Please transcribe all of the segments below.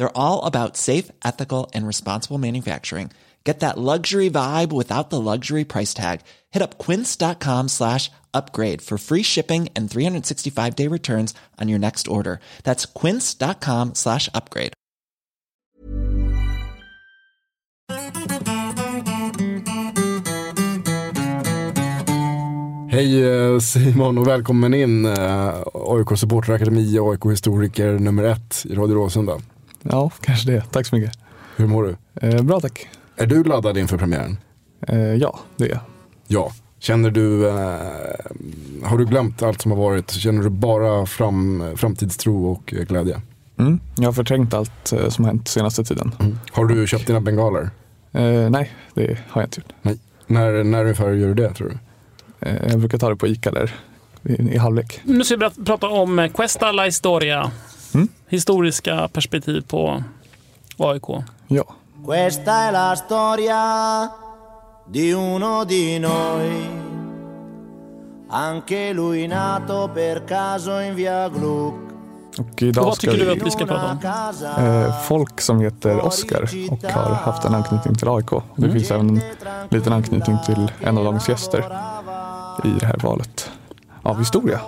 They're all about safe, ethical, and responsible manufacturing. Get that luxury vibe without the luxury price tag. Hit up quince.com slash upgrade for free shipping and 365-day returns on your next order. That's quince.com slash upgrade. Hej eh, Simon och välkommen in. eh, AIK Supporterakademi och AIK-historiker nummer ett i Radio Råsunda. Ja, kanske det. Tack så mycket. Hur mår du? Eh, bra tack. Är du laddad inför premiären? Eh, ja, det är jag. Ja. Känner du, eh, har du glömt allt som har varit? Känner du bara fram, framtidstro och eh, glädje? Mm. Jag har förträngt allt eh, som hänt senaste tiden. Har du köpt dina bengaler? Eh, nej, det har jag inte gjort. Nej. När, när ungefär gör du det tror du? Eh, jag brukar ta det på ICA där i, i halvlek. Nu ska vi prata om Questa la Historia. Mm. Historiska perspektiv på AIK. Ja. Questa è la storia di uno di noi, anche lui nato per caso in via Gluck. Och idag Vad ska tycker du vi... att vi ska prata om? Eh, folk som heter Oscar och har haft en anknytning till AIK. Det finns även en liten anknytning till en av dagens gäster i det här valet av historia.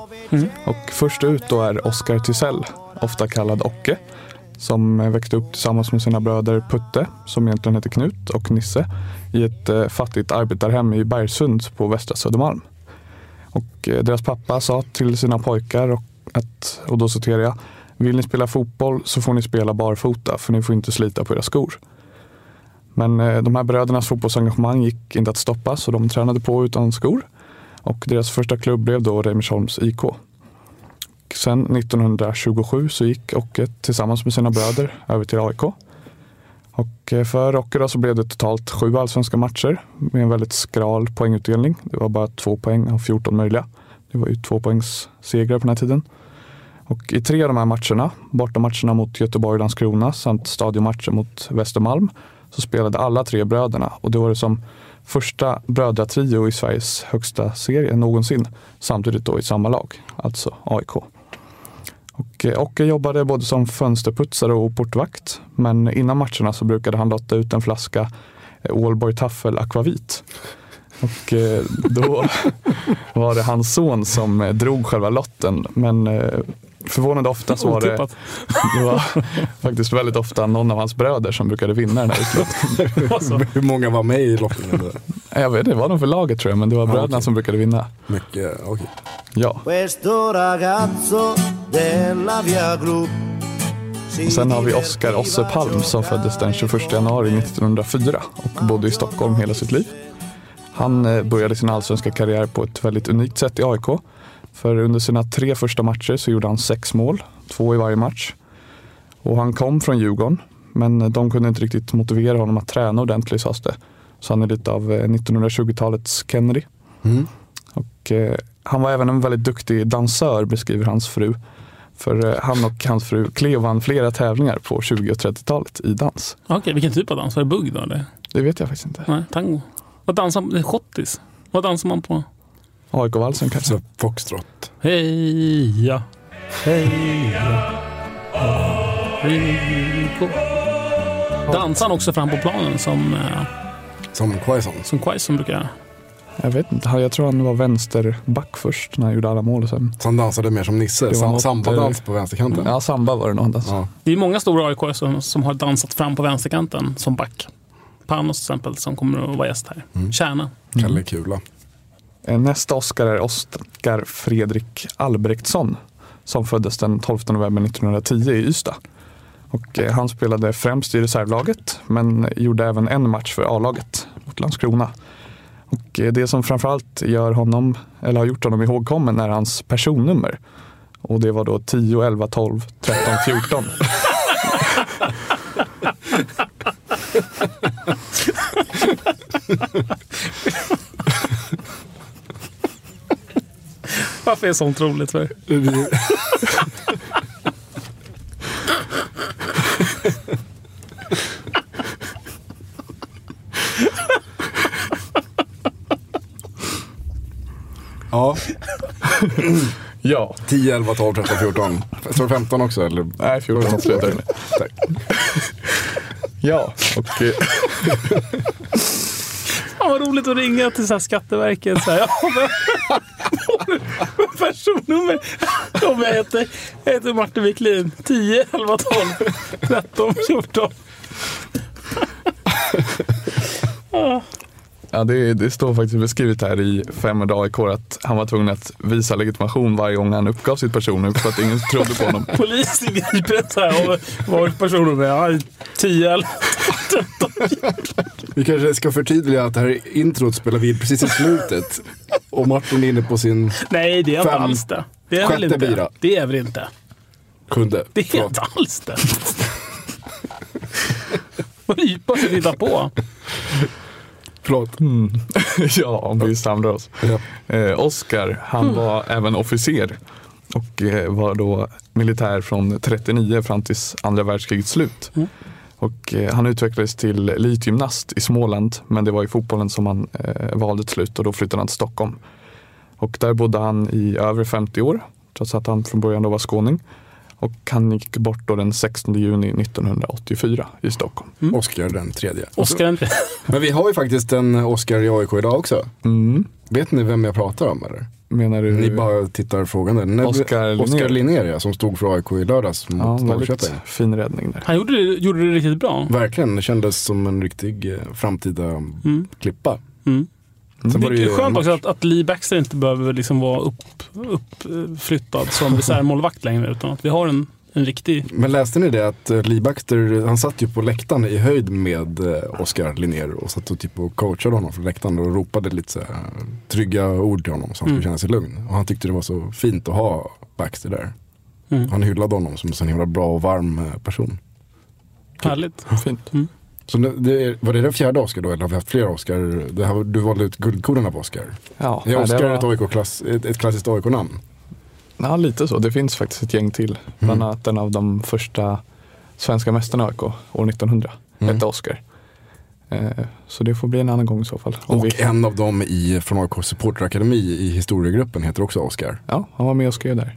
Och först ut då är Oscar Tisell, ofta kallad Ocke, som eh, växte upp tillsammans med sina bröder Putte, som egentligen heter Knut, och Nisse i ett eh, fattigt arbetarhem i Bergsund på västra Södermalm. Och eh, deras pappa sa till sina pojkar, och, att, och då citerar jag, vill ni spela fotboll så får ni spela barfota för ni får inte slita på era skor. Men de här brödernas fotbollsengagemang gick inte att stoppa så de tränade på utan skor. Och deras första klubb blev då Reimersholms IK. Och sen 1927 så gick Ocke tillsammans med sina bröder över till AIK. Och eh, för Ocke då så blev det totalt sju allsvenska matcher med en väldigt skral poängutdelning. Det var bara två poäng av 14 möjliga. Det var ju två poängs segrar på den här tiden. Och i tre av de här matcherna, bortamatcherna mot Göteborg och Landskrona samt stadiomatchen mot Västermalm, så spelade alla tre bröderna. Och det var det som första brödratrio i Sveriges högsta serie någonsin, samtidigt då i samma lag, alltså AIK. Och eh, Ocke jobbade både som fönsterputsare och portvakt, men innan matcherna så brukade han lotta ut en flaska eh, Ålborg Taffel Aquavit. Och eh, då var det hans son som eh, drog själva lotten, men eh, förvånande ofta så var det, det var faktiskt väldigt ofta någon av hans bröder som brukade vinna den här utlottningen. Alltså, Hur många var med i lottningen? Jag vet det var nog för laget tror jag, men det var bröderna okej. som brukade vinna. Mycket, okej. Ja. Gluck si Och sen har vi Oskar Osse Palm som föddes den 21 januari 1904 och bodde i Stockholm hela sitt liv. Han eh, började sin allsvenska karriär på ett väldigt unikt sätt i AIK. För under sina tre första matcher så gjorde han sex mål, två i varje match. Och han kom från Djurgården, men de kunde inte riktigt motivera honom att träna ordentligt sades det. Så han är lite av eh, 1920-talets Kennedy. Mm. Och, eh, han var även en väldigt duktig dansör beskriver hans fru. För eh, han och hans fru Cleo vann flera tävlingar på 20 och 30-talet i dans. Okej, vilken typ av dans? Var det bugg då? Eller? Det vet jag faktiskt inte. Nej, tango. Vad dansar man? Det är schottis. Vad dansar man på? AIK-valsen kanske? Foxtrot. Heja, heja, AIK. Dansar han också fram på planen som, eh, Som Quaison. som Quaison brukar göra? Jag vet inte. Jag tror han var vänsterback först när han gjorde alla mål. Sen. Så han dansade mer som Nisse. Sam, Sambadans eh, på vänsterkanten. Ja, samba var det nog. dansade. Ja. Det är många stora AIK som, som har dansat fram på vänsterkanten som back. Panos till exempel som kommer att vara gäst här. Mm. Kärna. Kalle Kula. Eh, Nästa Oscar är Oskar Fredrik Albrektsson som föddes den 12 november 1910 i Ystad. Och eh, han spelade främst i reservlaget men gjorde även en match för A-laget mot Landskrona. Och eh, det som framförallt gör honom, eller har gjort honom ihågkommen är hans personnummer. Och det var då 10, 11, 12, 13, 14. Varför är sånt roligt för? Ja, Ja, 10, 11, 12, 13, 14. Står det 15 också eller? nej 14 slutar det med. Tack. Ja, och eh, Fan vad roligt att ringa till så här Skatteverket. Så här, ja, personnummer? Jag heter, jag heter Martin Wiklin. 10, 11, 12, 13, 14. Ja, det, det står faktiskt beskrivet här i 500 AIK att han var tvungen att visa legitimation varje gång han uppgav sitt personnummer för att ingen trodde på honom. Polis ingriper så här. Och var personnummer? Ja, 10, 11, 13. Vi kanske ska förtydliga att det här introt spelar vi precis i slutet. Och Martin är inne på sin Nej, det är inte alls det. Det är väl inte. Det är väl inte. kunde. Det är inte alls det. Djupa ska titta på. Förlåt. Mm. ja, om vi samlar oss. Ja. Eh, Oskar, han var även officer och eh, var då militär från 39 fram till andra världskrigets slut. Mm. Och, eh, han utvecklades till elitgymnast i Småland men det var i fotbollen som han eh, valde till slut och då flyttade han till Stockholm. Och där bodde han i över 50 år trots att han från början då var skåning. Och han gick bort då den 16 juni 1984 i Stockholm. Oscar den tredje. Oskar inte. Men vi har ju faktiskt en Oscar i AIK idag också. Mm. Vet ni vem jag pratar om eller? Menar du? Ni bara tittar frågande. Oscar Linnér. Oscar Linnér ja, som stod för AIK i lördags Ja, mot väldigt Norrköping. fin räddning där. Han gjorde det, gjorde det riktigt bra. Verkligen, det kändes som en riktig eh, framtida Mm. klippa. Mm. Sen Det det ju är skönt också att, att Lee Baxter inte behöver liksom vara uppflyttad upp, eh, flyttad som reservmålvakt längre. Utan att vi har en, en riktig... Men läste ni det att eh, Lee Baxter, han satt ju på läktaren i höjd med eh, Oscar Linnér och satt och typ och coachade honom från läktaren och ropade lite så här, trygga ord till honom så han skulle Mm. känna sig lugn. Och han tyckte det var så fint att ha Baxter där. Mm. Han hyllade honom som en sån himla bra och varm eh, person. Härligt. Fint. Så det, var det den fjärde Oscar då eller har vi haft fler Oscar? Det här, du valde ut guldkornen på Oscar. Ja, Är Oscar var- ett, AIK-klass, ett, ett klassiskt AIK-namn? Ja, lite så. Det finns faktiskt ett gäng till. Bland annat en av de första svenska mästarna i AIK år 1900 Mm. hette Oscar. Eh, så det får bli en annan gång i så fall. Och vi, en av dem i, från AIK supporterakademi i historiegruppen heter också Oscar. ja, han var med och skrev där.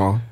Ja.